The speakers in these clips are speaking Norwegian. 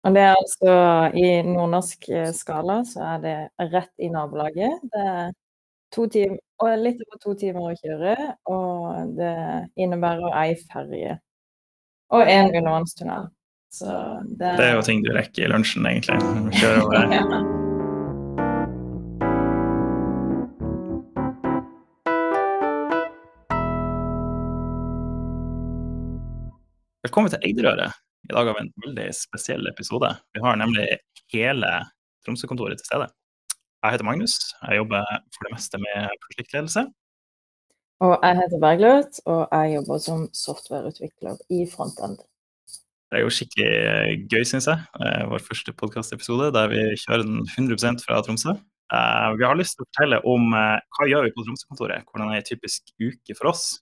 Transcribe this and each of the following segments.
Og det er altså i nordnorsk skala så er det rett i nabolaget. Det er to timer, og litt over to timer å kjøre, og det innebærer ei ferge. Og en undervannstunnel. Så det Det er jo ting du rekker i lunsjen, egentlig. Kjøre over her. Ja. Velkommen til Eidrøret. I dag har vi en veldig spesiell episode. Vi har nemlig hele Tromsø-kontoret til stede. Jeg heter Magnus. Jeg jobber for det meste med prosjektledelse. Og jeg heter Bergljot, og jeg jobber som softwareutvikler i Frontend. Det er jo skikkelig gøy, syns jeg. Eh, Vår første podkastepisode der vi kjører den 100% fra Tromsø. Eh, Vi har lyst til å fortelle om hva hva gjør vi på Tromsø-kontoret. Hvordan er en typisk uke for oss.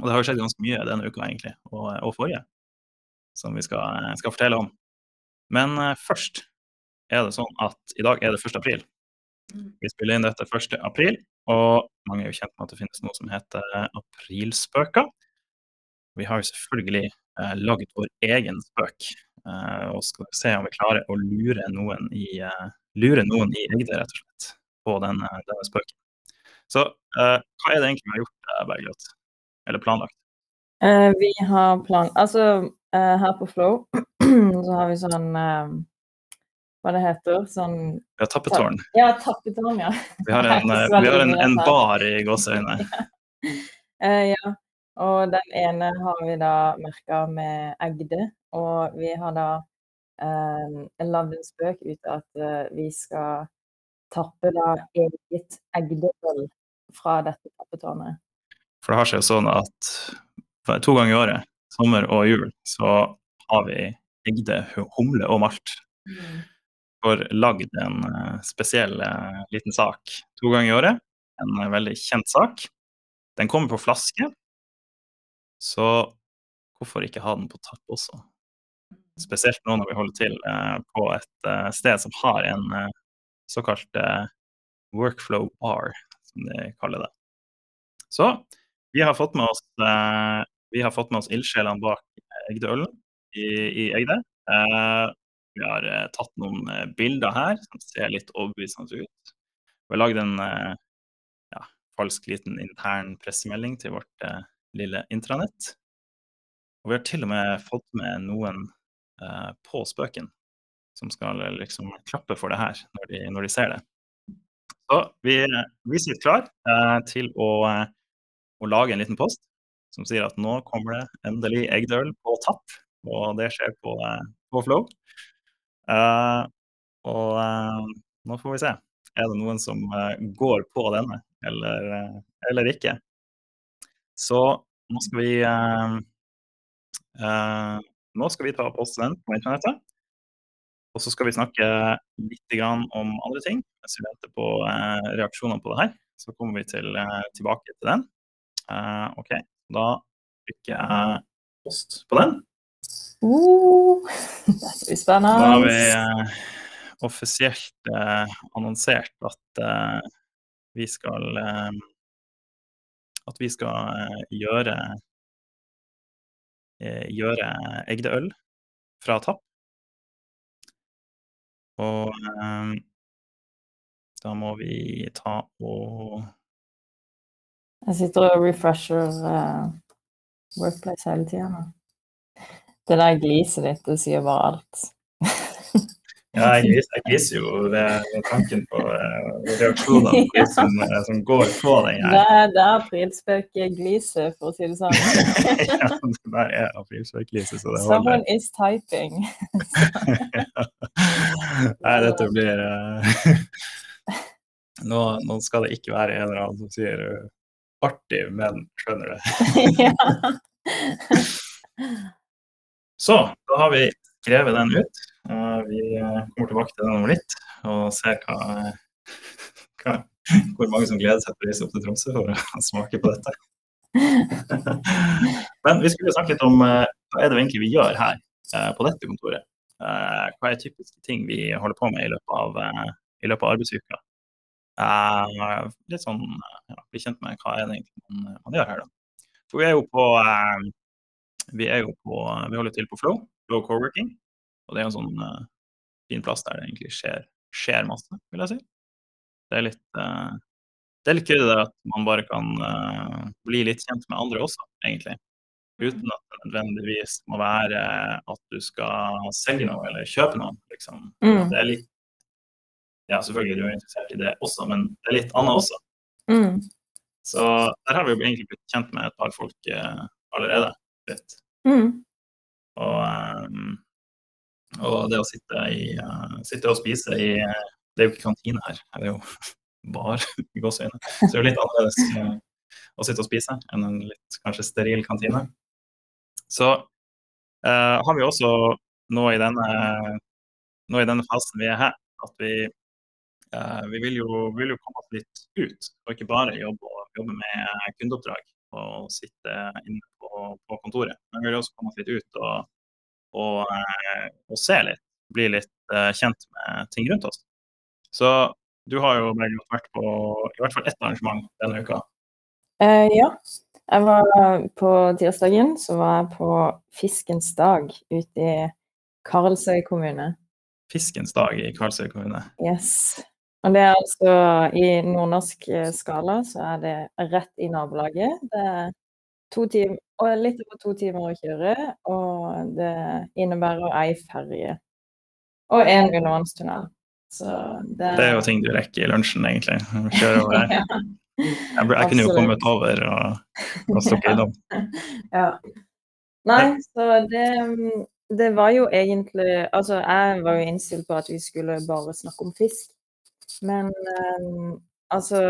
Og det har jo skjedd ganske mye denne uka, egentlig, og, og forrige, som vi skal, skal fortelle om. Men eh, først er det sånn at i dag er det 1. april. Vi spiller inn dette 1. april, og mange er jo kjent med at det finnes noe som heter aprilspøker. Vi har jo selvfølgelig eh, laget vår egen spøk, eh, og skal se om vi klarer å lure noen i, eh, lure noen i Egde, rett og slett, på denne, denne spøken. Så eh, hva er det egentlig vi har gjort, eh, Bergljot? Eller planlagt? Eh, vi har plan... Altså, uh, her på Flow så har vi sånn uh, Hva det heter? Sånn Vi har tappetårn. Ja, tappetårn, ja. Vi har en, vi har en, en bar i gåseøyne. Eh, ja. Og den ene har vi da merka med Egde, og vi har da eh, lagd en spøk ut av at vi skal tappe da eget Egde-øl fra dette tappetårnet. For det har seg jo sånn at to ganger i året, sommer og jul, så har vi Egde hu- humle og malt. Får lagd en eh, spesiell eh, liten sak to ganger i året. En eh, veldig kjent sak. Den kommer på flaske, så hvorfor ikke ha den på tapp også? Spesielt nå når vi holder til på et sted som har en såkalt workflow bar, som de kaller det. Så vi har fått med oss, vi har fått med oss ildsjelene bak Egde-ølen i, i Egde. Eh, vi har eh, tatt noen eh, bilder her som ser litt overbevisende ut. Vi har lagd en eh, ja, falsk liten intern pressemelding til vårt eh, lille intranett. Og vi har til og med fått med noen eh, på spøken som skal eh, liksom klappe for det her når de, når de ser det. Så vi, vi sitter klar eh, til å, eh, å lage en liten post som sier at nå kommer det endelig eggdøl på tapp, og det skjer på, på Flow. Uh, og uh, nå får vi se. Er det noen som uh, går på denne, eller, eller ikke? Så nå skal vi Nå skal vi ta på poste den på internettet. Og så skal vi snakke litt om andre ting mens vi venter på reaksjonene på det her. Så kommer vi til, tilbake til den. OK, da trykker jeg post på den. Uh, det blir Da har vi spennende. eh, offisielt eh, annonsert at eh, vi skal eh, At vi skal eh, gjøre eh, gjøre Egde-øl fra tapp. Og da må vi ta og Jeg sitter og refresher uh, Workplace hele tida nå. Det der gliset ditt, det sier bare alt. Ja, jeg gliser, jeg gliser jo ved, tanken på uh, reaksjonene på de som, eh, som går på den Det her. er, det er aprilspøk-gliset, for å si det sånn. ja, det der er aprilspøkgliset, så det holder. Someone is typing. Nei, dette blir uh, nå, nå skal det ikke være en eller annen som sier eh, artig, men skjønner det. Så, da har vi skrevet den ut. Vi eh, kommer tilbake til den om litt og ser hva, hva, hvor mange som gleder seg til å reise opp til Tromsø for å smake på dette. Men vi skulle snakke litt om eh, hva er det egentlig vi gjør her eh, på dette kontoret. Hva er typiske ting vi holder på med i løpet av, i løpet av arbeidsuka. Eh, litt sånn eh, ja, bli kjent med hva er det egentlig man, man gjør her, da. For vi er jo på eh, vi er jo på Vi holder til på Flow, Flow Coworking. Og det er en sånn uh, fin plass der det egentlig skjer, skjer masse, vil jeg si. Det er litt uh, det er litt gøy det der at man bare kan uh, bli litt kjent med andre også, egentlig. Uten at det nødvendigvis må være at du skal selge noe eller kjøpe noe. Liksom. Mm. Det er litt Ja, selvfølgelig er du er interessert i det også, men det er litt annet også. Mm. Så der har vi jo egentlig blitt kjent med et par folk uh, allerede. Mm. Og, um, og, det å sitte, i, uh, sitte og spise i Det er jo ikke kantine her. det er jo bar i gåseøyne. Så det er jo litt annerledes uh, å sitte og spise enn en litt kanskje steril kantine. Så uh, har vi også nå i, denne, nå i denne fasen vi er her, at vi, uh, vi vil, jo, vil, jo, komme oss litt ut. Og ikke bare jobbe, jobbe med kundeoppdrag og sitte inne på, på, kontoret. Men vi vil også komme oss litt ut og, og, uh, og se litt. Bli litt kjent med ting rundt oss. Så du har jo vært på i hvert fall ett arrangement denne uka. ja. Jeg var på tirsdagen så var jeg på Fiskens dag ute i Karlsøy kommune. Fiskens dag i Karlsøy kommune. Yes. Og det er altså i nordnorsk eh, skala så er det rett i nabolaget. Det er to timer, og litt over to timer å kjøre, og det innebærer ei ferje. Og en undervannstunnel. Så det Det er jo ting du rekker i lunsjen, egentlig. Kjøre over. ja. Jeg, jeg kunne jo kommet over og, og stukket innom. ja. Nei, så det, det var jo egentlig Altså, jeg var jo innstilt på at vi skulle bare snakke om fisk. Men um, altså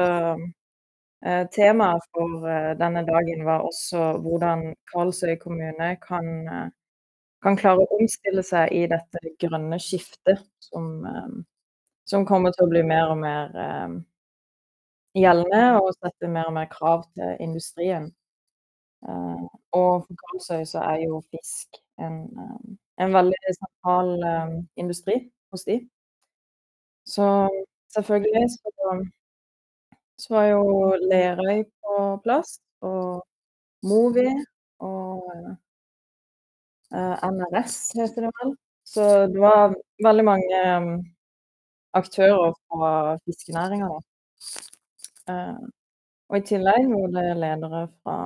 uh, Temaet for uh, denne dagen var også hvordan Karlsøy kommune kan, uh, kan klare å omstille seg i dette grønne skiftet som, um, som kommer til å bli mer og mer um, gjeldende og sette mer og mer krav til industrien. Og for Karlsøy så er jo fisk en, en veldig sentral industri hos de. Så selvfølgelig så, så var jo Lerøy på plass, og Movi og uh, NRS heter det vel. Så det var veldig mange um, aktører fra fiskenæringa da. Eh, og i tillegg var det ledere fra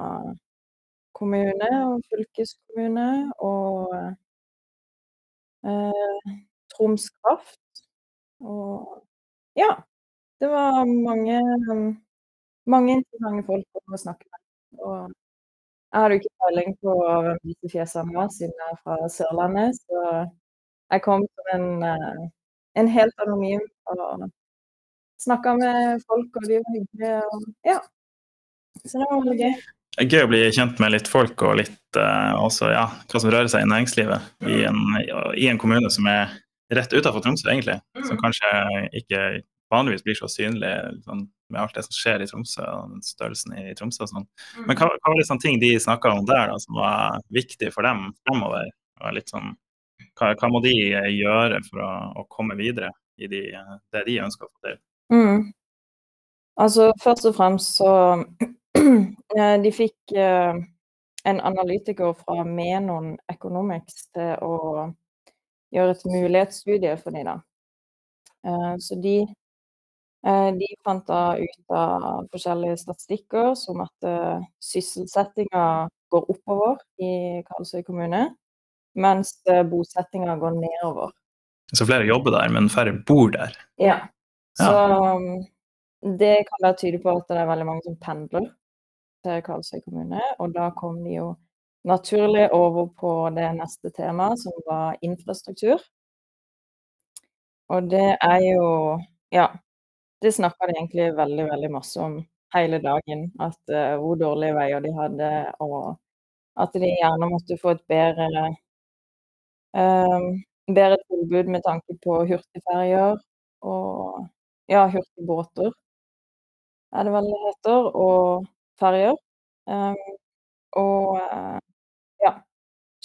kommune og fylkeskommune og eh, Troms Kraft. Og ja. Det var mange, mange interessante folk å snakke med. Og jeg hadde jo ikke peiling på hvem disse fjesene var, siden jeg er fra Sørlandet, så jeg kom som en, eh, en helt anonym og snakka med folk, og de var hyggelige. Og, ja. Så det var veldig gøy. Det er gøy å bli kjent med litt folk og litt uh, også, ja, hva som rører seg i næringslivet i en, i en kommune som er rett utenfor Tromsø, egentlig. Som kanskje ikke vanligvis blir så synlig sånn, med alt det som skjer i Tromsø og den størrelsen i Tromsø og sånn. Men hva, hva var sånn ting de snakka om der da, som var viktig for dem fremover? Og litt sånn, hva, hva, må de gjøre for å, å komme videre i de, det de ønsker å få til? Mm. Altså, først og fremst så eh, De fikk eh, en analytiker fra Menon Economics til å gjøre et mulighetsstudie for dem, da. Eh, så de de fant da ut av forskjellige statistikker, som at uh, sysselsettinga går oppover i Karlsøy kommune, mens bosettinga går nedover. Så flere jobber der, men færre bor der? Ja. Så um, det kan være tydelig på at det er veldig mange som pendler til Karlsøy kommune. Og da kom de jo naturlig over på det neste temaet, som var infrastruktur. Og det er jo Ja. Det snakka de egentlig veldig, veldig masse om hele dagen. At uh, hvor dårlige veier de hadde, og at de gjerne måtte få et bedre um, bedre tilbud med tanke på hurtigferjer og ja, hurtigbåter er det vel det heter, og ferjer. Um, og uh, ja,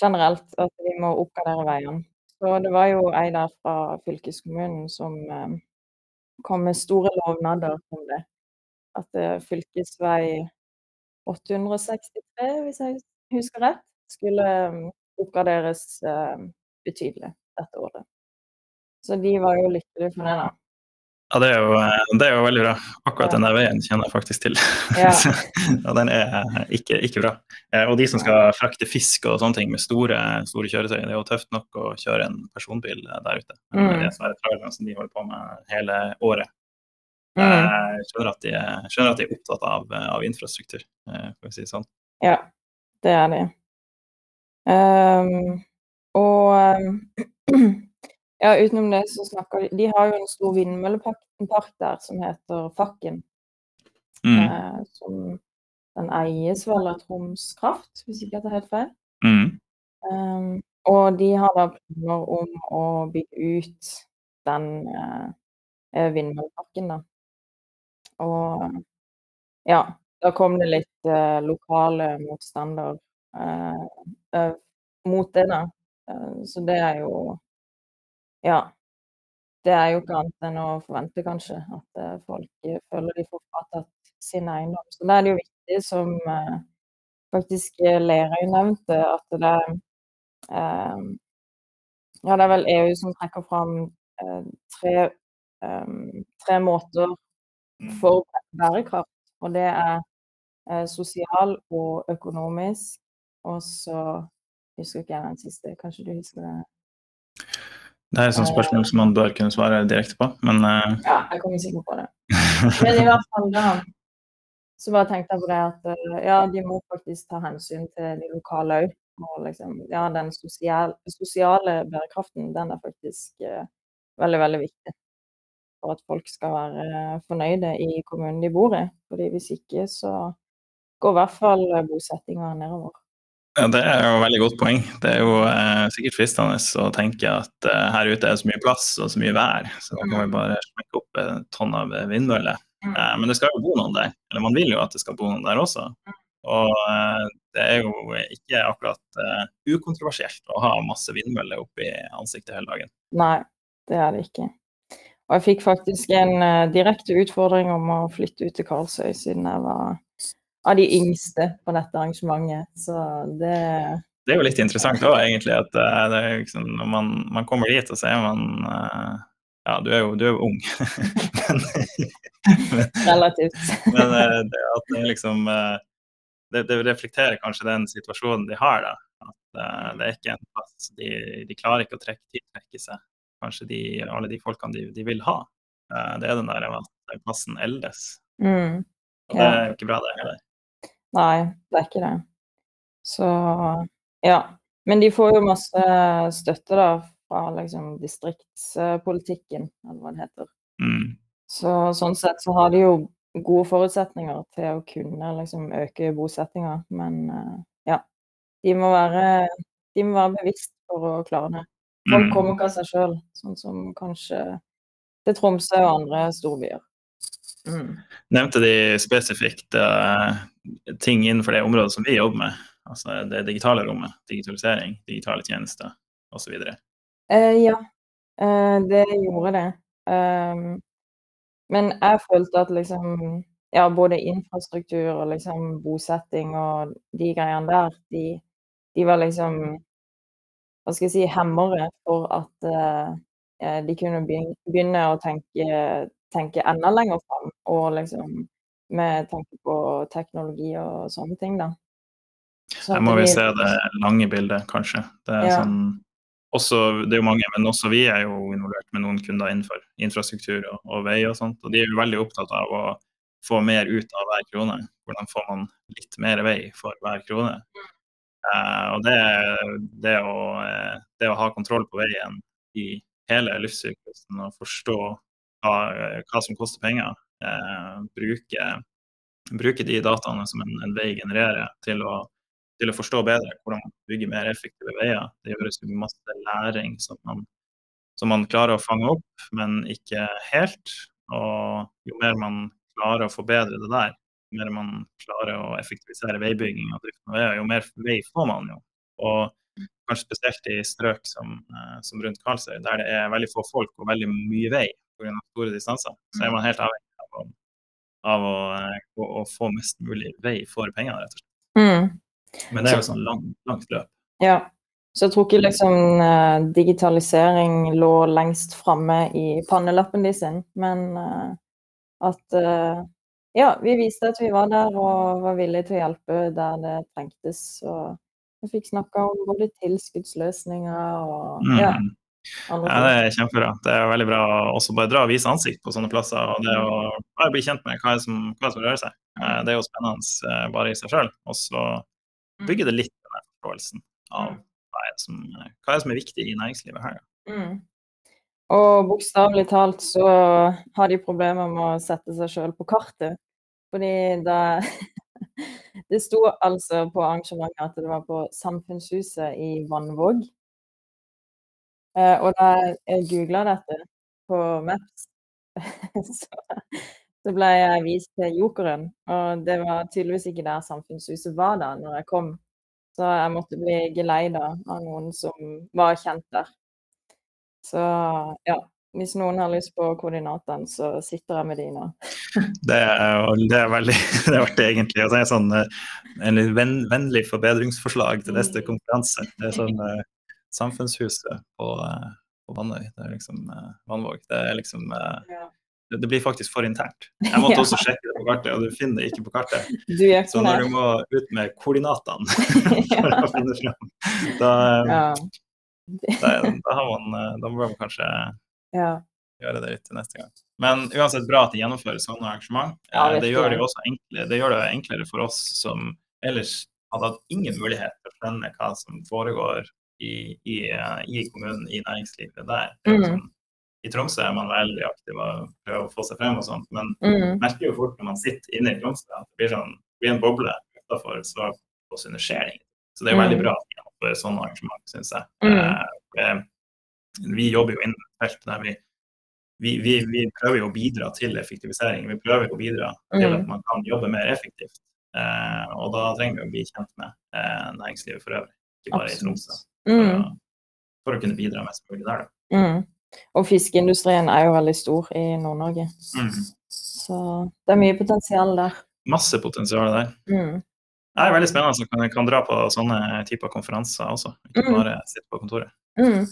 generelt at vi må oppgradere veiene. Så det var jo ei der fra fylkeskommunen som eh, kom med store lovnader om det. At eh, fylkesvei 863, hvis jeg husker rett, skulle oppgraderes oppgraderes betydelig. dette året. Så de var jo lykkelige for det, da. Ja, det er, jo, det er jo veldig bra. Akkurat den der veien kjenner jeg faktisk til. Ja. og den er ikke, ikke bra. Eh, og de som skal frakte fisk og sånne ting med store, store kjøretøy, det er jo tøft nok å kjøre en personbil der ute. Mm. Det er svære trailerne som de holder på med hele året. Mm. Jeg skjønner at de, er- skjønner at de er opptatt av, av infrastruktur, eh, for å si det sånn. Ja, det er de. Um, og ehm, ja, utenom det så snakker de De har jo en stor vindmøllepark der som heter Fakken. Mm. eh, som den eies vel av Troms Kraft, hvis ikke jeg tar helt feil. Mm. Um, og de har da planer om å bygge ut den eh, eh, vindmølleparken, da. Og ja, da kom det litt eh, lokale motstander eh, eh, mot det, da. Eh, så det er jo Ja. Det er jo ikke annet enn å forvente, kanskje, at eh, folk eh, føler de får fratatt sin eiendom. Så da er det jo viktig, som eh, faktisk eh, Lerøy nevnte, at det eh, Ja, det er vel EU som trekker fram eh, tre, eh, tre måter for bærekraft. Og det er eh, sosial og økonomisk. Og så husker ikke jeg den siste. Kanskje du husker det? Det er et sånt spørsmål som man bør kunne svare direkte på, men uh... Ja, jeg kommer sikkert på det. Men i hvert fall da så bare tenkte jeg på det at eh, ja, de må faktisk ta hensyn til de lokale òg. Og liksom, ja, den sosial, sosiale bærekraften, den er faktisk uh, veldig, veldig viktig. For at folk skal være fornøyde i kommunen de bor i. Fordi hvis ikke, så går i hvert fall bosettinga nedover. Ja, Det er jo et veldig godt poeng. Det er jo eh, sikkert fristende å tenke at eh, her ute er det så mye plass og så mye vær, så da kan vi bare smekke opp et tonn av vindmøller. Eh, men det skal jo bo noen der, eller man vil jo at det skal bo noen der også. Og eh, det er jo ikke akkurat eh, ukontroversielt å ha masse vindmøller oppi ansiktet hele dagen. Nei, det er det ikke. Og jeg fikk faktisk en eh, direkte utfordring om å flytte ut til Karlsøy, siden jeg var av de yngste på dette arrangementet. Så det Det er jo litt interessant òg, egentlig, at eh, det liksom, når man, man kommer dit, og så er man eh, Ja, du er jo, du er jo ung. men, men, relativt. Men eh, det at det liksom det, det reflekterer kanskje den situasjonen de har, da. At det er ikke en plass de, de klarer ikke å trekke, tiltrekke seg kanskje de, alle de folkene de, de vil ha. Det er den der at plassen eldes. Mm. Og det er jo ikke bra, det heller. Nei, det er ikke det. Så ja. Men de får jo masse støtte da fra liksom distriktspolitikken, eller hva det heter. Mm. Så sånn sett så har de jo gode forutsetninger til å kunne liksom øke bosettinga, men eh, ja. De må være, de må være bevisst for å klare det. Folk Mm. kommer ikke av seg sjøl, sånn som kanskje til Tromsø og andre storbyer. Mm. Nevnte de spesifikt uh, ting innenfor det området som vi jobber med? Altså det digitale rommet, digitalisering, digitale tjenester osv. Uh, ja, uh, det gjorde det. Um, men jeg følte at liksom Ja, både infrastruktur og liksom bosetting og de greiene der, de, de var liksom Hva skal jeg si hemmere for at eh, eh, de kunne begynne å tenke, tenke enda lenger fram, og liksom med tanke på teknologi og sånne ting, da. Så Her må vi se det lange bildet, kanskje. Det er, Ja. sånn, også, det er jo mange, men også vi er jo involvert med noen kunder innenfor infrastruktur og, og vei og sånt. Og de er jo veldig opptatt av å få mer ut av hver krone. Hvordan får man litt mer vei for hver krone? Uh, og det, det, å, eh, det å ha kontroll på veien i hele livssyklusen og forstå hva, som koster penger, eh, bruke, bruke de dataene som en, en vei genererer til å til å forstå bedre hvordan man bygger mer effektive veier. Det gjøres masse læring som man, som man klarer å fange opp, men ikke helt. Og jo mer man klarer å forbedre det der, jo mer man klarer å effektivisere veibygging og driften av veier, jo mer vei får man jo. Og kanskje spesielt i strøk som, eh, som rundt Karlsøy, der det er veldig få folk og veldig mye vei pga. store distanser, så er man helt avhengig av å, av å, eh, å, å få mest mulig vei for pengene, rett og slett. Mm. Men det er jo sånn lang, langt løp. Ja. Så jeg tror ikke liksom eh, digitalisering lå lengst framme i pannelappen de sin, men eh, at ja, vi viste at vi var der og var villige til å hjelpe der det trengtes. Og vi fikk snakka om både tilskuddsløsninger og ja. Mm. Ja, det er kjempebra. Det er veldig bra å også bare dra og vise ansikt på sånne plasser. Og det å bare bli kjent med hva som, hva som rører seg. Eh, det er jo spennende eh, bare i seg sjøl. Og så bygger det litt den forståelsen av hva er, som, hva er, som, er viktig i næringslivet her. Mm. Og bokstavelig talt så har de problemer med å sette seg sjøl på kartet. Fordi det Det sto altså på arrangementet at det var på Samfunnshuset i Vannvåg. Eh, og da jeg googla dette på Maps, så, så, ble jeg vist til Jokeren. Og det var tydeligvis ikke der Samfunnshuset var da når jeg kom. Så jeg måtte bli geleida av noen som var kjent der. Så ja. Hvis noen har lyst på koordinatene, så sitter jeg med de nå. det, er, det er veldig det er artig, egentlig. Og det er sånn eh, en litt vennlig forbedringsforslag til neste konkurranse. Det er sånn uh, Samfunnshuset på, uh, på Vannøy. Det er liksom uh, Vannvåg. Det er liksom ja. det, blir faktisk for internt. Jeg måtte ja. også sjekke det på kartet, og du finner det ikke på kartet. Så når du må ut med koordinatene for å finne fram, da, ja. da, da, man, da må man kanskje ja. gjøre det litt til neste gang. Men uansett bra at de gjennomfører sånne arrangement. Ja, det, gjør det, også enklere, det gjør det enklere for oss som ellers hadde hatt ingen mulighet til å skjønne hva som foregår i, i, i kommunen, i næringslivet der. Mm. Sånn, I Tromsø er man veldig aktiv og prøver å få seg frem og sånt, men mm. merker jo fort når man sitter inne i Tromsø at det blir, sånn, det blir en boble utenfor, så på skjer det Så det er veldig mm. bra at gjennomfører sånne arrangement, syns jeg. Mm. Eh, vi jobber jo innen et felt der vi, vi, vi, vi, prøver å bidra til effektivisering. Vi prøver å bidra til at mm. man kan jobbe mer effektivt. Eh, og da trenger vi å bli kjent med eh, næringslivet for øvrig, ikke bare Absolutt. i Tromsø. For, mm. for, å kunne bidra mest mulig der. Mm. Og fiskeindustrien er jo veldig stor i Nord-Norge. Mm. Så det er mye potensial der. Masse potensial der. Mm. Det er veldig spennende at man kan, dra på sånne typer konferanser også, ikke mm. bare sitte på kontoret. Mm.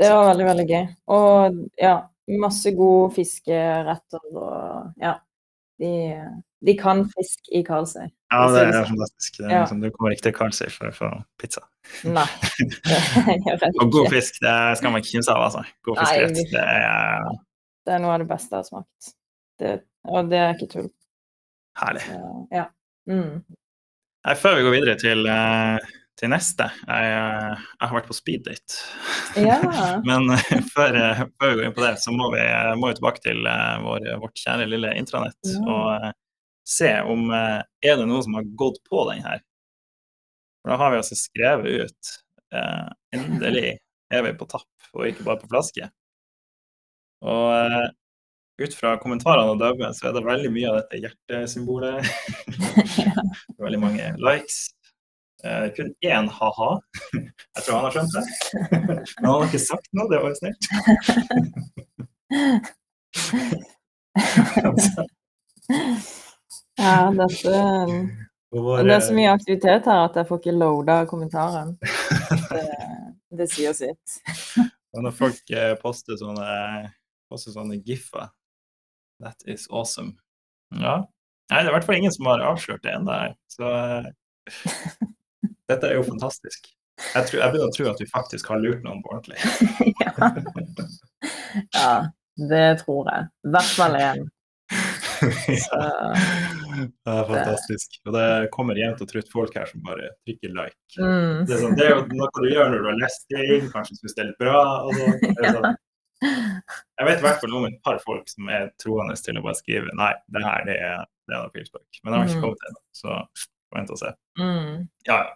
Det var veldig, veldig gøy. Og ja, masse gode fiskeretter og ja. De, de kan fisk i Karlsøy. Ja, det er sånn. fantastisk. Det er ja. liksom, du kommer ikke til Karlsøy for å få pizza. Nei, det gjør jeg ikke. Og god fisk, det skal man ikke kimse av, altså. God fiskerett, det er Det er noe av det beste jeg har smakt. Det, og det er ikke tull. Herlig. Så, ja. Mm. Før vi går videre til uh, til neste. Jeg, eh, jeg har vært på speeddate. Ja. Men eh, før, eh, før, vi går inn på det, så må vi, må vi tilbake til vår, vårt kjære lille intranett ja. og se om er det noen som har gått på den her. For da har vi altså skrevet ut eh, Endelig er vi på tapp, og ikke bare på flaske. Og eh, ut fra kommentarene og døve, så er det veldig mye av dette hjertesymbolet. veldig mange likes. Uh, kun én ha-ha. Jeg tror han har skjønt det. Men han har ikke sagt noe, det var jo snilt. ja, dette vår, Det er så mye aktivitet her at jeg får ikke loada kommentaren. Det, det sier sitt. Og når folk eh, poster sånne, poster sånne giffer That is awesome. Ja. Nei, det er i hvert fall ingen som har avslørt det ennå. Så eh, dette er jo fantastisk. Jeg, tror, jeg begynner å tro at vi faktisk har lurt noen på ordentlig. ja. ja, det tror jeg. I hvert fall én. ja. Det er fantastisk. Og det kommer jevnt og trutt folk her som bare trykker like. Mm. Det, er sånn, det, er jo noe du gjør når du har lest ting, kanskje syns det er litt bra. Så. Sånn. Jeg vet i hvert fall om et par folk som er troende til å bare skrive nei, det her det er, det er noe pilsbøk. Men det har ikke mm. kommet ennå. Vente og se. Mm. Ja, ja.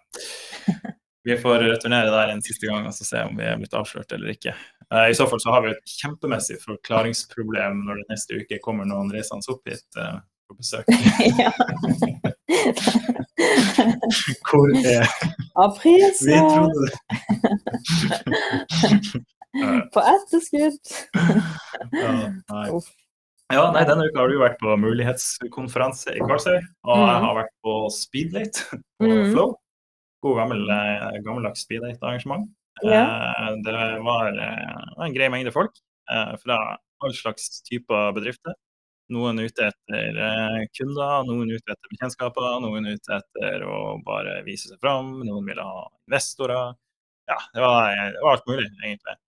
Vi får returnere der en siste gang og se om vi er blitt avslørt eller ikke. Uh, I så fall så har vi et kjempemessig forklaringsproblem når det neste uke kommer noen reisende opp hit uh, på besøk. Hvor er Apris Vi trodde det. på etterskudd. ja, nei. Ja, nei, Denne uka har du vært på mulighetskonferanse i Karlsøy, og jeg mm. har vært på Speedlate på mm. Flow. god gammel, gammeldags speeddate-arrangement. Ja. Det var en grei mengde folk fra all slags typer bedrifter. Noen ute etter kunder, noen ute etter bekjentskaper, noen ute etter å bare vise seg fram, noen ville ha investorer. Ja, det var, det var alt mulig, egentlig.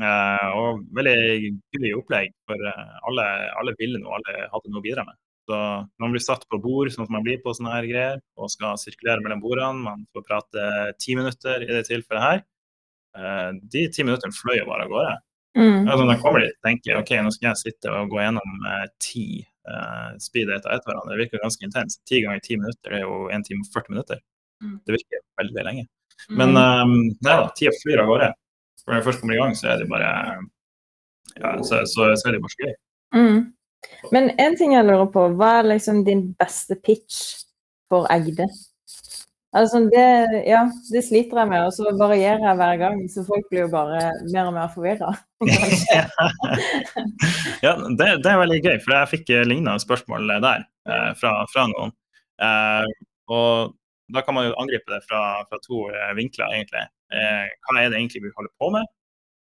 Uh, og veldig gøy opplegg, for alle, alle ville noe, alle hadde noe å bidra med. Så når man blir satt på bord, sånn som man blir på sånne her greier, og skal sirkulere mellom bordene. Man får prate ti minutter i det tilfellet her. Uh, de ti minuttene fløy jo bare av gårde. Mm. Altså, når jeg kommer dit tenker ok, nå skal jeg sitte og gå gjennom ti uh, speed-dater etter hverandre. Det virker ganske intenst. Ti ganger ti minutter det er jo 1 time og 40 minutter. Mm. Det virker veldig lenge. Men um, nei da, tida flyr av gårde. For når jeg først kommer i gang, så er det bare ja, så, så, så er det bare så gøy. Mm. Men en ting jeg lurer på, hva er liksom din beste pitch for Egde? Altså det, ja, det sliter jeg med, og så varierer jeg hver gang, så folk blir jo bare mer og mer forvirra. ja, det, det, er veldig gøy, for jeg fikk lignende spørsmål der eh, fra, fra, noen. Eh, og da kan man jo angripe det fra, fra to eh, vinkler, egentlig. Eh, hva er det egentlig vi holder på med?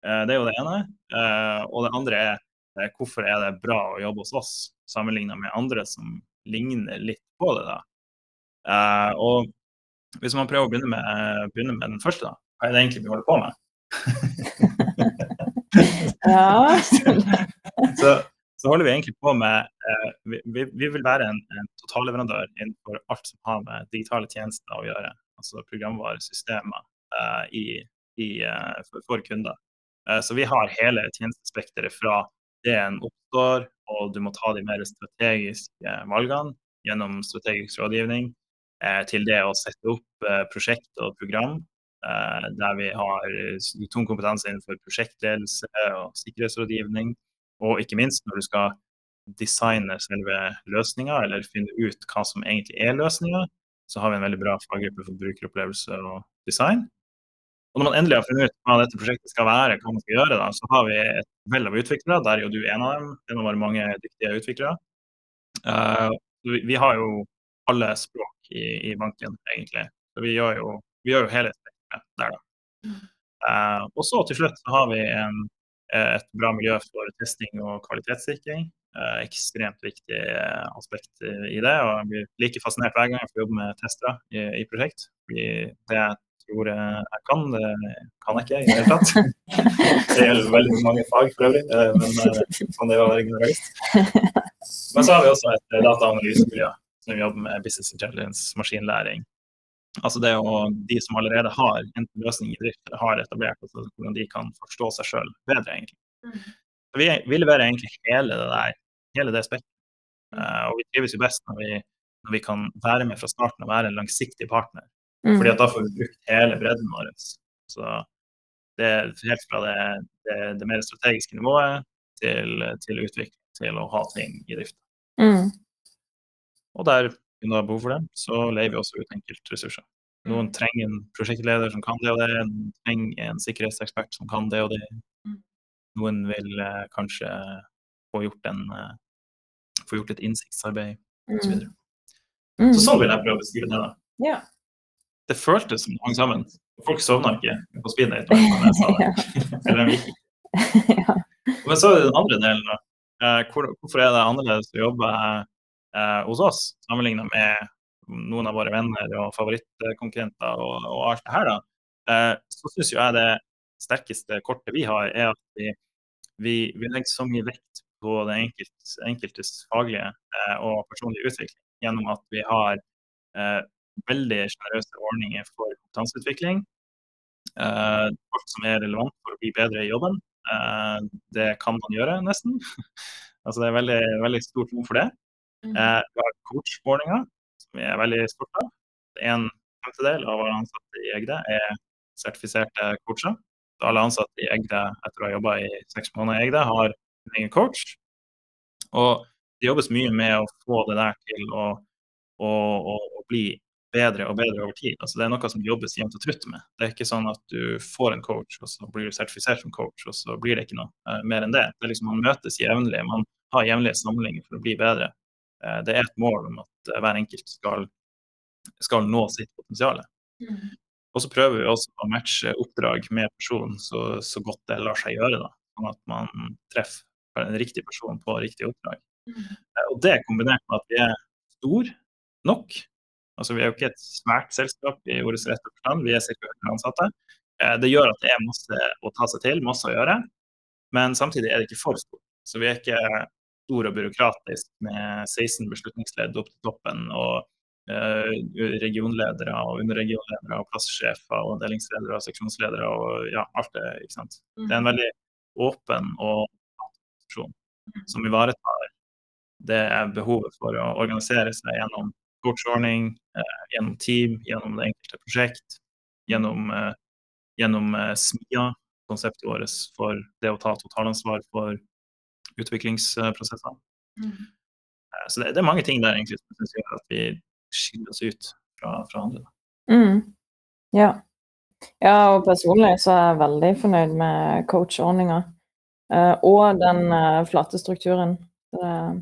Eh, det er jo det ene. Eh, og det andre er hvorfor er det bra å jobbe hos oss sammenlignet med andre som ligner litt på det. da. og hvis man prøver å begynne med, begynne med den første, da. Hva er det egentlig vi holder på med? ja. så, så, holder vi egentlig på med eh, vi, vi, vil være en, en totalleverandør innenfor alt som har med digitale tjenester å gjøre. Altså programvaresystemer eh, i, i, eh, for, kunder. Eh, så vi har hele tjenestespekteret fra det en oppstår, og du må ta de mer strategiske valgene gjennom strategisk rådgivning Eh, til det å sette opp eh, prosjekt og program eh, der vi har tung kompetanse innenfor prosjektledelse og sikkerhetsrådgivning. Og ikke minst når du skal designe selve løsninga, eller finne ut hva som egentlig er løsninga, så har vi en veldig bra faggruppe for brukeropplevelse og design. Og når man endelig har funnet ut hva dette prosjektet skal være, hva man skal gjøre, da, så har vi et vell av utviklere. Der er jo du en av dem, en av våre mange dyktige utviklere. Uh, vi, vi, har jo alle språk i, i banken, egentlig. Så vi gjør jo, vi gjør jo hele spekteret der, da. Uh, og så til slutt så har vi en, et bra miljø for testing og kvalitetssikring. Uh, ekstremt viktig aspekt i det. Og jeg blir like fascinert hver gang jeg får jobbe med testere i, i prosjekt. Det tror jeg kan, det kan jeg ikke i det hele tatt. det gjelder veldig mange fag for øvrig, men sånn det er å være generalist. Men så har vi også et dataanalysemiljø som jobber med business intelligence, maskinlæring. Altså det å, De som allerede har en løsning i drift eller har etablert, altså hvordan de kan forstå seg sjøl bedre. egentlig. Mm. Vi, vi, leverer egentlig hele det der, hele det spekteret. Og vi trives jo best når vi, når vi, kan være med fra starten og være en langsiktig partner. Mm. fordi at da får vi brukt hele bredden vår. Så det er helt fra det, det, det mer strategiske nivået til, til utvikling, til å ha ting i drift. Mm. Og der vi har behov for det, så leier vi også ut enkeltressurser. Noen mm. trenger en prosjektleder som kan det og det, noen trenger en sikkerhetsekspert som kan det og det. Mm. Noen vil eh, kanskje få gjort, en, eh, få gjort et innsiktsarbeid osv. Så, mm. så sånn vil jeg prøve å beskrive det. da. Ja. Det føltes som det hang sammen. Folk sovna ikke på speeddate. Ikke. Men så er det den andre delen. Eh, hvor, hvorfor er det annerledes å jobbe eh, hos oss, sammenligna med noen av våre venner og favorittkonkurrenter og, og alt det her, da, eh, så syns jeg det sterkeste kortet vi har, er at vi, vi, vi legger så mye vekt på den enkeltes, enkeltes faglige eh, og personlige utvikling gjennom at vi har eh, veldig sjenerøse ordninger for kompetanseutvikling. Eh, alt som er relevant for å bli bedre i jobben. Eh, det kan man gjøre, nesten. altså Det er veldig, veldig stort rom for det. Mm. Eh, vi har coach-ordninga, som vi er veldig stolte av. En femtedel av alle ansatte i Egde er sertifiserte coacher. Så alle ansatte i Egde etter å ha jobba i seks måneder i Egde, har en egen coach. Og det jobbes mye med å få det der til å, å, å, å bli bedre og bedre over tid. Altså, det er noe som jobbes jevnt og trutt med. Det er ikke sånn at du får en coach, og så blir du sertifisert som coach, og så blir det ikke noe uh, mer enn det. det er liksom, man møtes jevnlig, man har jevnlige samlinger for å bli bedre. Uh, det er et mål om at uh, hver enkelt skal, skal nå sitt potensial. Mm. Og så prøver vi også å matche oppdrag med personen så, så godt det lar seg gjøre. da, Sånn at man treffer en riktig person på riktig oppdrag. Mm. Og det kombinert med at vi er stor nok. Altså Vi er jo ikke et svært selskap i ordets rette forstand, vi er ca. 100 ansatte. Det gjør at det er masse å ta seg til, masse å gjøre. Men samtidig er det ikke for stort. Så vi er ikke stor og byråkratisk med 16 beslutningsledd opp til toppen og uh, regionledere og underregionledere og plasssjefer og delingsledere og seksjonsledere og ja, alt det. ikke sant. Det er en veldig åpen og organisasjon som ivaretar det behovet for å organisere seg gjennom coachordning, uh, gjennom team, gjennom det enkelte prosjekt, gjennom, uh, gjennom SMIA, konseptet vårt for det å ta totalansvar for utviklingsprosesser. Mm. Eh, så det, det, er mange ting der egentlig som gjør at vi skiller oss ut fra, fra andre. Mm. Ja. ja. og personlig så er jeg veldig fornøyd med coachordninga. Uh, og den uh, flate strukturen. Uh,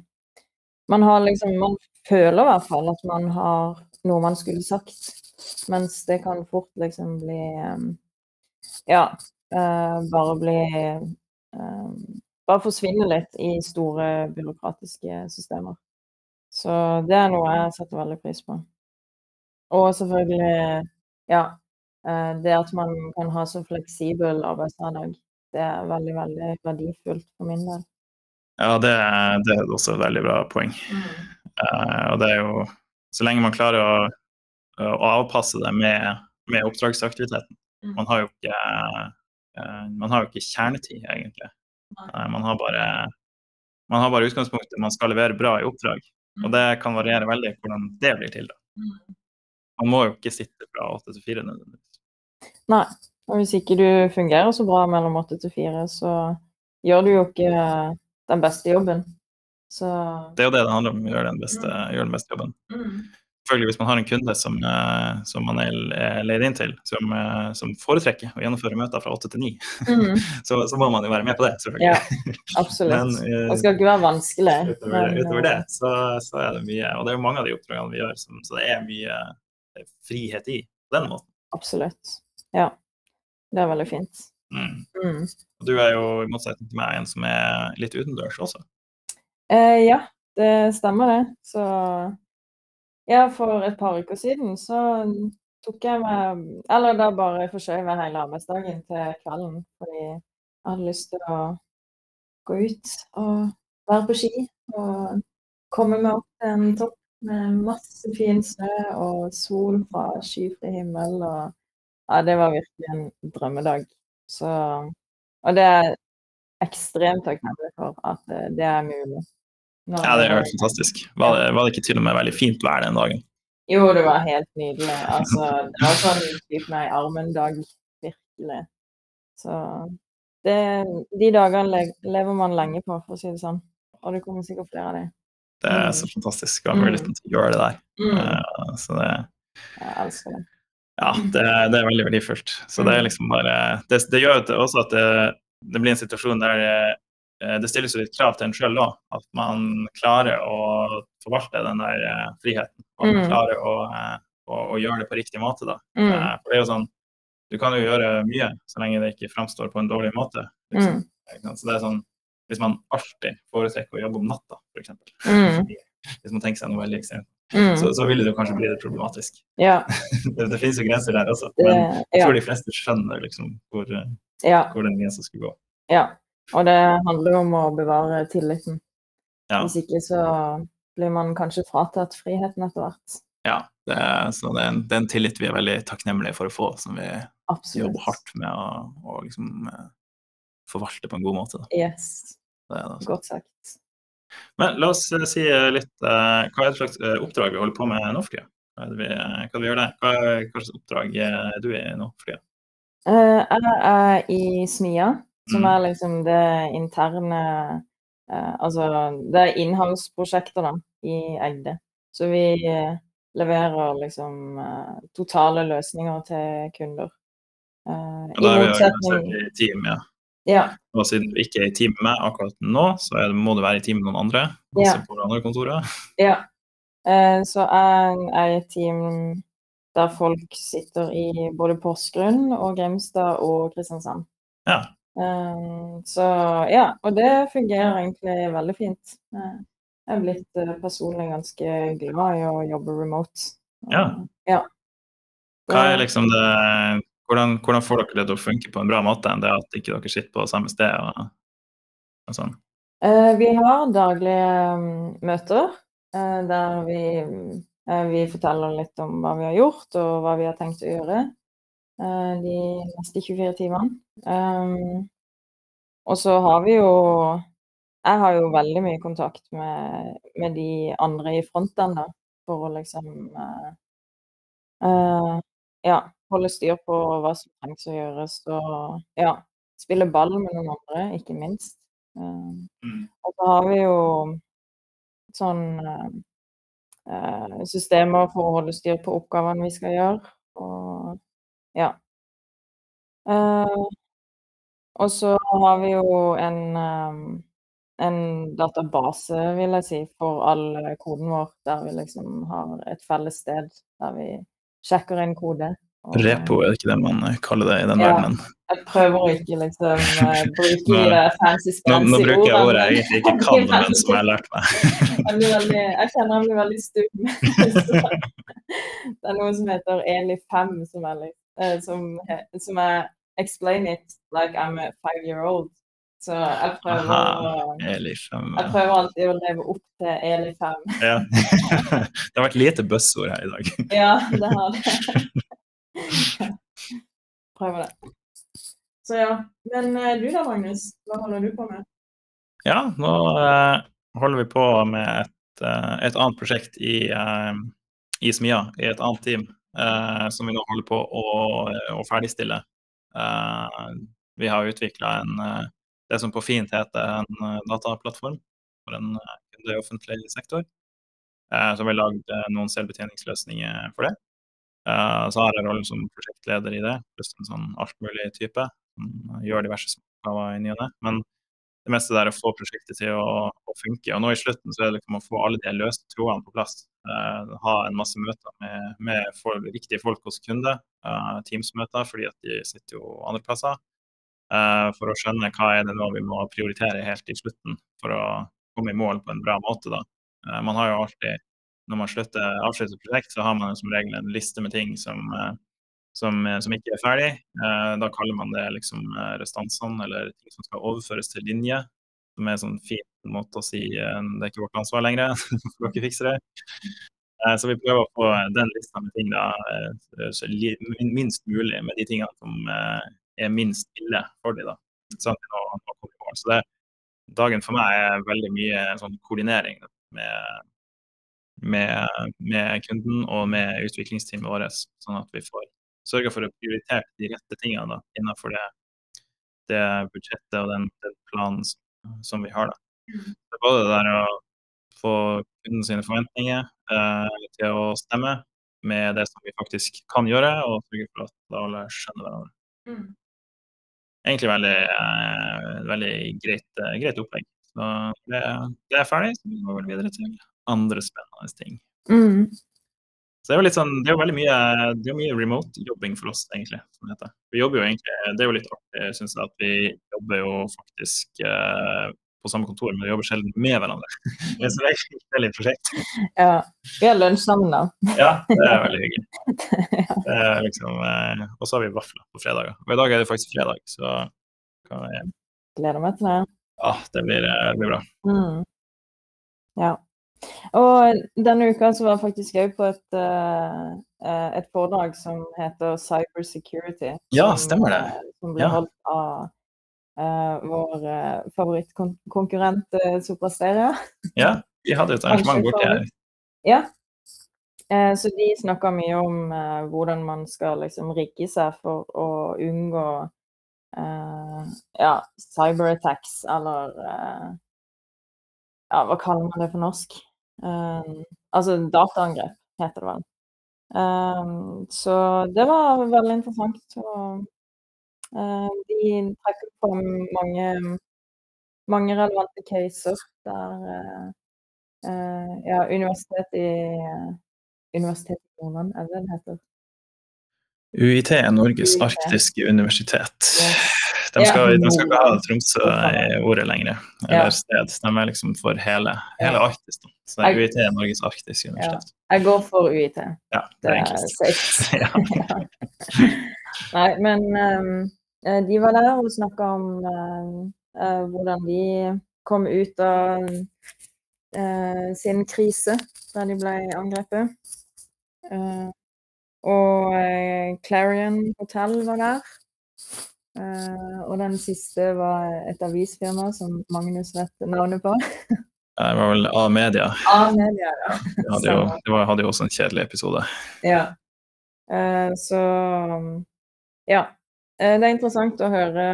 man har liksom Man føler i hvert fall at man har noe man skulle sagt, mens det kan fort liksom bli um, Ja, bare bli bare forsvinne litt i store byråkratiske systemer. Så det er noe jeg setter veldig pris på. Og selvfølgelig, ja eh, Det at man kan ha så fleksibel arbeidshverdag, det er veldig, veldig verdifullt for min del. Ja, det, det er også et veldig bra poeng. Mm. Uh, og det er jo Så lenge man klarer å, å avpasse det med, med oppdragsaktiviteten. Mm. Man har jo ikke uh, man har jo ikke kjernetid, egentlig. Man har, bare, man har bare utgangspunktet man skal levere bra i oppdrag. Og det kan variere veldig hvordan det blir til. da. Mm. Man må jo ikke sitte fra åtte til fire nødvendigvis. Nei, og hvis ikke du fungerer så bra mellom åtte til fire, så gjør du jo ikke den beste jobben. Så... Det er jo det det handler om, å gjøre den beste, mm. gjøre den beste jobben. Mm selvfølgelig hvis man har en kunde som, eh, som man er leid inn til, som, eh, som, foretrekker å gjennomføre møter fra åtte til ni, mm. så, så, må man jo være med på det, selvfølgelig. Ja, absolutt. Men, det skal ikke være vanskelig. Utover, men, utover det så, så, er det mye, og det er jo mange av de oppdragene vi gjør, som, så det er mye frihet i på den måten. Absolutt. Ja. Det er veldig fint. Mm. Mm. Du er jo i motsetning til meg en som er litt utendørs også. Eh, ja, det stemmer det. Så ja, for et par uker siden så tok jeg meg Eller da bare forskjøv jeg hele arbeidsdagen til kvelden. Fordi jeg hadde lyst til å gå ut og være på ski. Og komme meg opp til en topp med masse fin snø og sol fra skyfri himmel. Og ja, det var virkelig en drømmedag. Så Og det er ekstremt takknemlig for at det er mulig. Nå, ja, det høres fantastisk. Var det, var det, ikke til og med veldig fint vær den dagen? Jo, det var helt nydelig. Altså, det var sånn typ meg i armen-dag, virkelig. Så det, de dagene lever man lenge på, for å si det sånn. Og det kommer sikkert flere av dem. Det er så fantastisk å ha muligheten til å gjøre det der. Mm. Uh, så det Jeg elsker det. Ja, det, det er veldig verdifullt. Så det er mm. liksom bare Det, det gjør også at det, det, blir en situasjon der Eh, det stilles jo litt krav til en sjøl òg, at man klarer å forvalte den der eh, friheten. Og man mm. klarer å, eh, å, å, gjøre det på riktig måte. da. Mm. For det er jo sånn, Du kan jo gjøre mye så lenge det ikke framstår på en dårlig måte. Liksom. Mm. Så det er sånn, Hvis man alltid foretrekker å jobbe om natta, f.eks. Mm. Hvis man tenker seg noe veldig ekstremt. Mm. Så, så vil det jo kanskje bli litt problematisk. Ja. det, det, finnes jo grenser der også, men jeg tror de fleste skjønner liksom hvor, ja. hvor den grensa skulle gå. Ja, og det handler jo om å bevare tilliten. Ja. Hvis ikke så blir man kanskje fratatt friheten etter hvert. Ja, det er, så det er, en, det er en tillit vi er veldig takknemlige for å få, som vi Absolutt. jobber hardt med å, å liksom, eh, forvalte på en god måte. Da. Yes. Det det. Godt sagt. Men la oss uh, si litt uh, Hva er det slags uh, oppdrag vi holder på med nå for tida? Hva, det vi, hva vi gjør der? Hva, hva slags oppdrag er du i nå for tida? jeg er i Smia, som mm. er liksom det interne eh, Altså det er innholdsprosjekter da, i Egde. Så vi eh, leverer liksom eh, totale løsninger til kunder. Eh, vi organisert i team, ja. ja. Og siden du ikke er i team med akkurat nå, så det, må du være i team med noen andre. Også ja. på andre kontorer. Ja. Eh, så jeg er i team der folk sitter i både Porsgrunn og Grimstad og Kristiansand. Ja. Um, så ja, og det fungerer egentlig veldig fint. Uh, jeg er blitt uh, personlig ganske glad i å jobbe remote. Ja. ja. Hva er liksom det hvordan, hvordan, får dere det til å funke på en bra måte enn det at ikke dere sitter på samme sted? og, og sånn? Uh, vi har daglige um, møter uh, der vi, uh, vi, forteller litt om hva vi har gjort og hva vi har tenkt å gjøre de neste 24 timene. Um, og så har vi jo Jeg har jo veldig mye kontakt med, med de andre i fronten, da, for å liksom ja, holde styr på hva som trengs å gjøres, og ja, spille ball med noen andre, ikke minst. Uh. Og så har vi jo sånn uh, systemer for å holde styr på oppgavene vi skal gjøre, og ja. Uh, og så har vi jo en, en database, vil jeg si, for all koden vår, der vi liksom har et felles sted der vi sjekker inn kode. Og, Repo er det ikke det man eh, kaller det i den ja, verdenen? Jeg prøver å ikke liksom bruke nå, det fancy nå, nå, bruker jeg ordet jeg egentlig ikke kan, men som jeg har lært meg. jeg, veldig, jeg, kjenner jeg blir veldig stum. det er noe som heter Eli5, som er, uh, som, som er Explain it like I'm a five year old. Så jeg prøver, Aha, Eli5, jeg prøver alltid å leve opp til Eli5. ja. det har vært lite buzzord her i dag. ja, det har det. Prøver det. Så ja. Men eh, du da, Magnus? Hva holder du på med? Ja, nå uh, holder vi på med et, uh, et annet prosjekt i, uh, i Smia, i et annet team, som vi nå holder på å, å ferdigstille. vi har utvikla det som på fint heter en dataplattform for en kunde i offentlig sektor. Så vi har lagd noen selvbetjeningsløsninger for det. så har jeg rollen som prosjektleder i det, pluss en sånn altmulig type gjør diverse oppgaver i ny og ne. Det meste der er å få prosjektet til å, å, funke. Og nå i slutten så er det liksom å få alle de løse trådene på plass. ha en masse møter med, med for, riktige folk hos kunde. Teams-møter, fordi at de sitter jo andre plasser. Uh, for å skjønne hva er det nå vi må prioritere helt i slutten for å komme i mål på en bra måte. da. Uh, man har jo alltid, Når man slutter, avslutter prosjekt, så har man som regel en liste med ting som, uh, som, som ikke er ferdig. da kaller man det liksom restansene, eller ting som skal overføres til linje. Som er en sånn fin måte å si det er ikke vårt ansvar lenger, får dere fikse det. Så vi prøver å få den lista med ting da, minst mulig med de tingene som er minst ille for dem. Sånn, så det, dagen for meg er veldig mye sånn koordinering med, med, med, kunden og med utviklingsteamet vårt, sånn at vi får sørge for å prioritere de rette tingene da, innenfor det, det budsjettet og den, den planen som, vi har. da. Mm. Det er både det der å få kundens sine forventninger eh, til å stemme med det som vi faktisk kan gjøre, og sørge for at alle skjønner hverandre. Mm egentlig veldig, eh, veldig greit, eh, greit, opplegg. Så det, det, er ferdig, så vi går videre til andre spennende ting. Mm. Så det er jo litt sånn, det er jo veldig mye, det er mye remote-jobbing for oss, egentlig. som det heter. Vi jobber jo egentlig, Det er jo litt artig, syns jeg, at vi jobber jo faktisk eh, på samme kontor, men vi jobber sjelden med hverandre. Det er et veldig prosjekt. Ja. Vi har lunsj sammen, da. Ja, det er veldig hyggelig. Liksom, eh, og så har vi vafler på fredager. Og i dag er det faktisk fredag, så kan vi Gleder meg til det. Ja, det blir, eh, det blir bra. Mm. Ja. Og denne uka så var jeg faktisk òg på et, uh, et foredrag som heter Cyber Security. Ja, stemmer det. Som ble ja. holdt av uh, vår uh, favorittkonkurrent uh, Soprasteria. ja, vi hadde et arrangement borti her. Ja. så de snakka mye om hvordan man skal liksom rigge seg for å unngå ja, cyberattacks, eller Ja, hva kaller man det for norsk? altså dataangrep, heter det vel. Um, så det var veldig interessant. Og Eh, de trekker fram mange, mange relevante caser der uh, uh, ja, universitetet i Universitetet i Nordland, er det det heter? UiT Norges arktiske universitet. Yes. De skal, de skal ikke ha Tromsø i ordet lenger, eller sted. De er liksom for hele, hele Arktis. Da. Så det er UiT er Norges arktiske universitet. Jeg går for UiT. Ja, det er enklest. Nei, men eh, de var der og snakka om eh, hvordan de kom ut av uh, sin krise da de ble angrepet. Uh, og Clarion Hotel var der. Eh, og den siste var et avisfirma som Magnus vet navnet på. Det var vel A-media. A-media, ja. De hadde jo, de var- hadde jo også en kjedelig episode. Ja. Eh, så ja. Eh, det er interessant å høre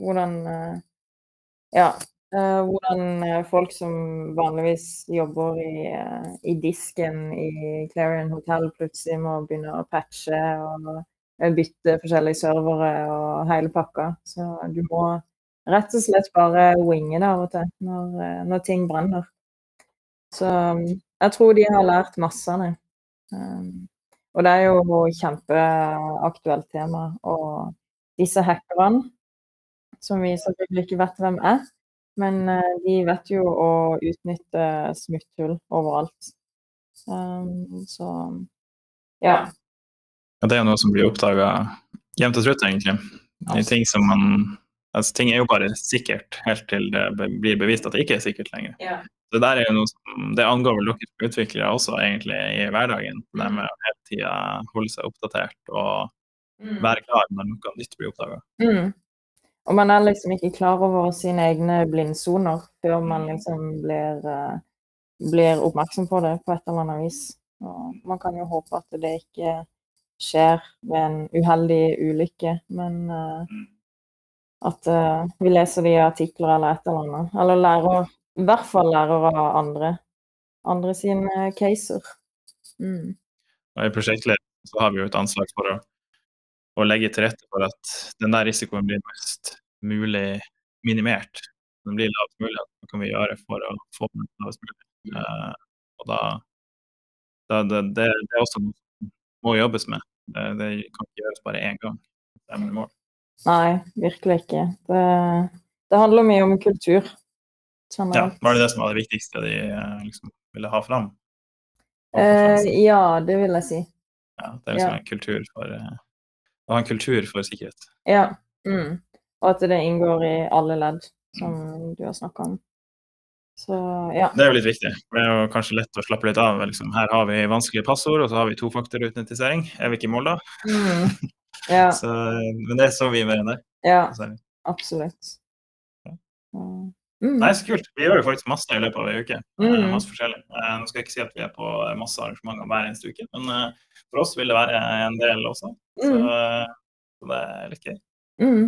hvordan Ja. hvordan folk som vanligvis jobber i, i disken i Clarion Hotel, plutselig må begynne å patche og bytte forskjellige servere og hele pakka. Så du må rett og slett bare winge det av og til når, eh, når ting brenner. Så um, jeg tror de har lært masse av det. Um, og det er jo kjempeaktuelt tema. Og disse hackerne, som vi selvfølgelig ikke vet hvem er, men eh, de vet jo å utnytte smutthull overalt. Um, så ja. Ja, det er jo noe som blir oppdaga jevnt og trutt, egentlig. Det er ting som man Altså, ting er jo bare sikkert helt til det blir bevist at det ikke er sikkert lenger. ja. Det der er jo noe som Det angår vel dere utviklere også, egentlig, i hverdagen. Det med å hele tida holde seg oppdatert og Mm. være klar når noe nytt blir oppdaga. Mm. Og man er liksom ikke klar over sine egne blindsoner før man liksom blir, eh, blir oppmerksom på det på et eller annet vis. Og man kan jo håpe at det ikke skjer ved en uheldig ulykke, men uh, at uh, vi leser de artikler eller et eller annet. Eller lærer, i hvert fall lærer av andre. Andre sine caser. Mm. I prosjektledelsen har vi jo et ansvar for å, å legge til rette for at den der risikoen blir mest mulig minimert. Den blir lavest mulig. Hva kan vi gjøre for å få den lavest mulig? Uh, og da, da det, det, det er også noe må jobbes med. Det, det kan ikke gjøres bare én gang. Nei, virkelig ikke. Det, det handler mye om kultur. Ja, var det det som var det viktigste de eh, liksom, ville ha fram? Eh, ja, det vil jeg si. Ja, det er liksom ja. en kultur for eh, å ha en kultur for sikkerhet. Ja. Mm. Og at det inngår i alle ledd, som du har snakka om. Så ja. Det er jo litt viktig. Det er jo kanskje lett å slappe litt av. Liksom. Her har vi vanskelige passord, og så har vi tofaktorautentisering. Er vi ikke i mål da? Mm. Ja, Så, men det er så vi mer enn det. ja absolutt. Ja. Mm. Nei, så kult. Vi gjør jo faktisk masse i løpet av ei uke. Eh, Mm. Masse forskjellig. Eh, Nå skal jeg ikke si at vi er på masse arrangementer hver eneste uke, men eh, for oss vil det være en del også. Så, Mm. så det er litt gøy. Mm.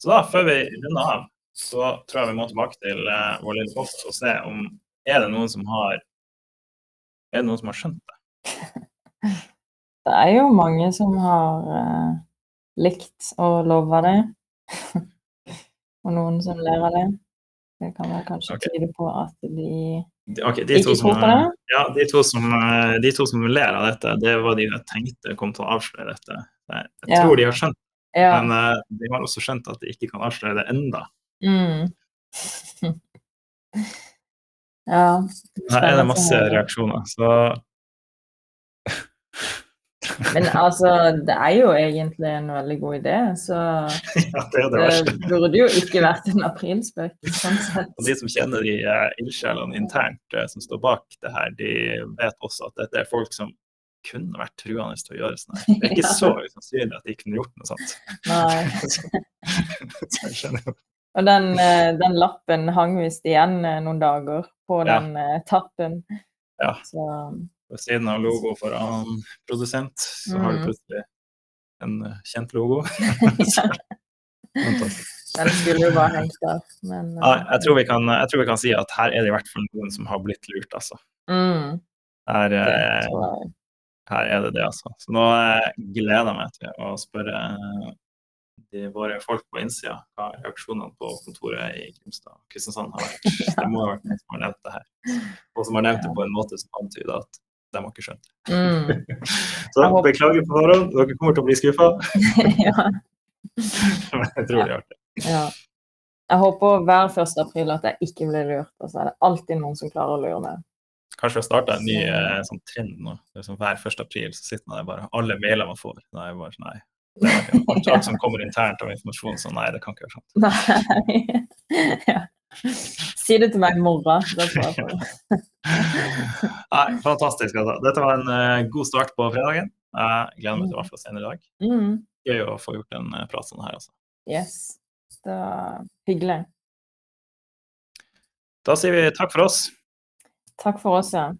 Så da, før vi runder av, så tror jeg vi må tilbake til uh, vår lille post og se om er det noen som har er det noen som har skjønt det. Det er jo mange som har uh, likt og lova det. og noen som ler av det. Det kan vel kanskje okay. tyde på at de De- ok, de, Ikke tror på det? ja, de, to som, eh, de to som ler av dette, det var de jeg tenkte kom til å avsløre dette. Jeg, jeg Ja. tror de har skjønt det, Ja. men uh, de har også skjønt at de ikke kan avsløre det enda. Mm. ja. Her er det masse reaksjoner, så Men altså, det er jo egentlig en veldig god idé, så ja, det det det burde jo ikke vært en aprilspøk. Sånn. Og de som kjenner de uh, ildsjelene internt uh, som står bak det her, de vet også at dette er folk som kunne vært truende til å gjøre sånn. Det er ikke Ja. så usannsynlig at de kunne gjort noe sånt. Nei. Så jeg skjønner jo. Og den, eh, den lappen hang visst igjen eh, noen dager på den eh, tappen. Ja. Så Ved siden av logo for annen produsent, så har du Mm. plutselig en kjent logo. den skulle jo bare hengt der. Men Ja, jeg, tror vi kan, jeg tror vi kan si at her er det i hvert fall noen som har blitt lurt, altså. mm, Her, her er det det, altså. Så nå gleder jeg meg til å spørre de, våre folk på innsida hva reaksjonene på kontoret i Grimstad og Kristiansand har vært. Det må ha vært noen som har nevnt det her. Og som har nevnt det på en måte som antyder at de har ikke skjønt. Mm. Så håper- beklager på forhånd, dere kommer til å bli skuffa. ja, Men jeg tror det er artig. ja. Jeg håper hver 1. april at jeg ikke blir lurt, og så er det alltid noen som klarer å lure meg. Kanskje vi har starta en ny eh, sånn trend nå. Det sånn Hver 1. april så sitter man der bare Alle mailer man får. Da er jeg bare, sånn, nei. Det Alt, alt som kommer internt av informasjon, så nei, det kan ikke være sant. Nei. ja. Si det til meg i morgen. Nei, fantastisk. Altså. Dette var en uh, god start på fredagen. Jeg gleder meg til i hvert fall senere i dag. Mm. Gøy å få gjort en uh, prat sånn her, altså. Yes. Det var hyggelig. Da sier vi takk for oss. Takk for oss, ja.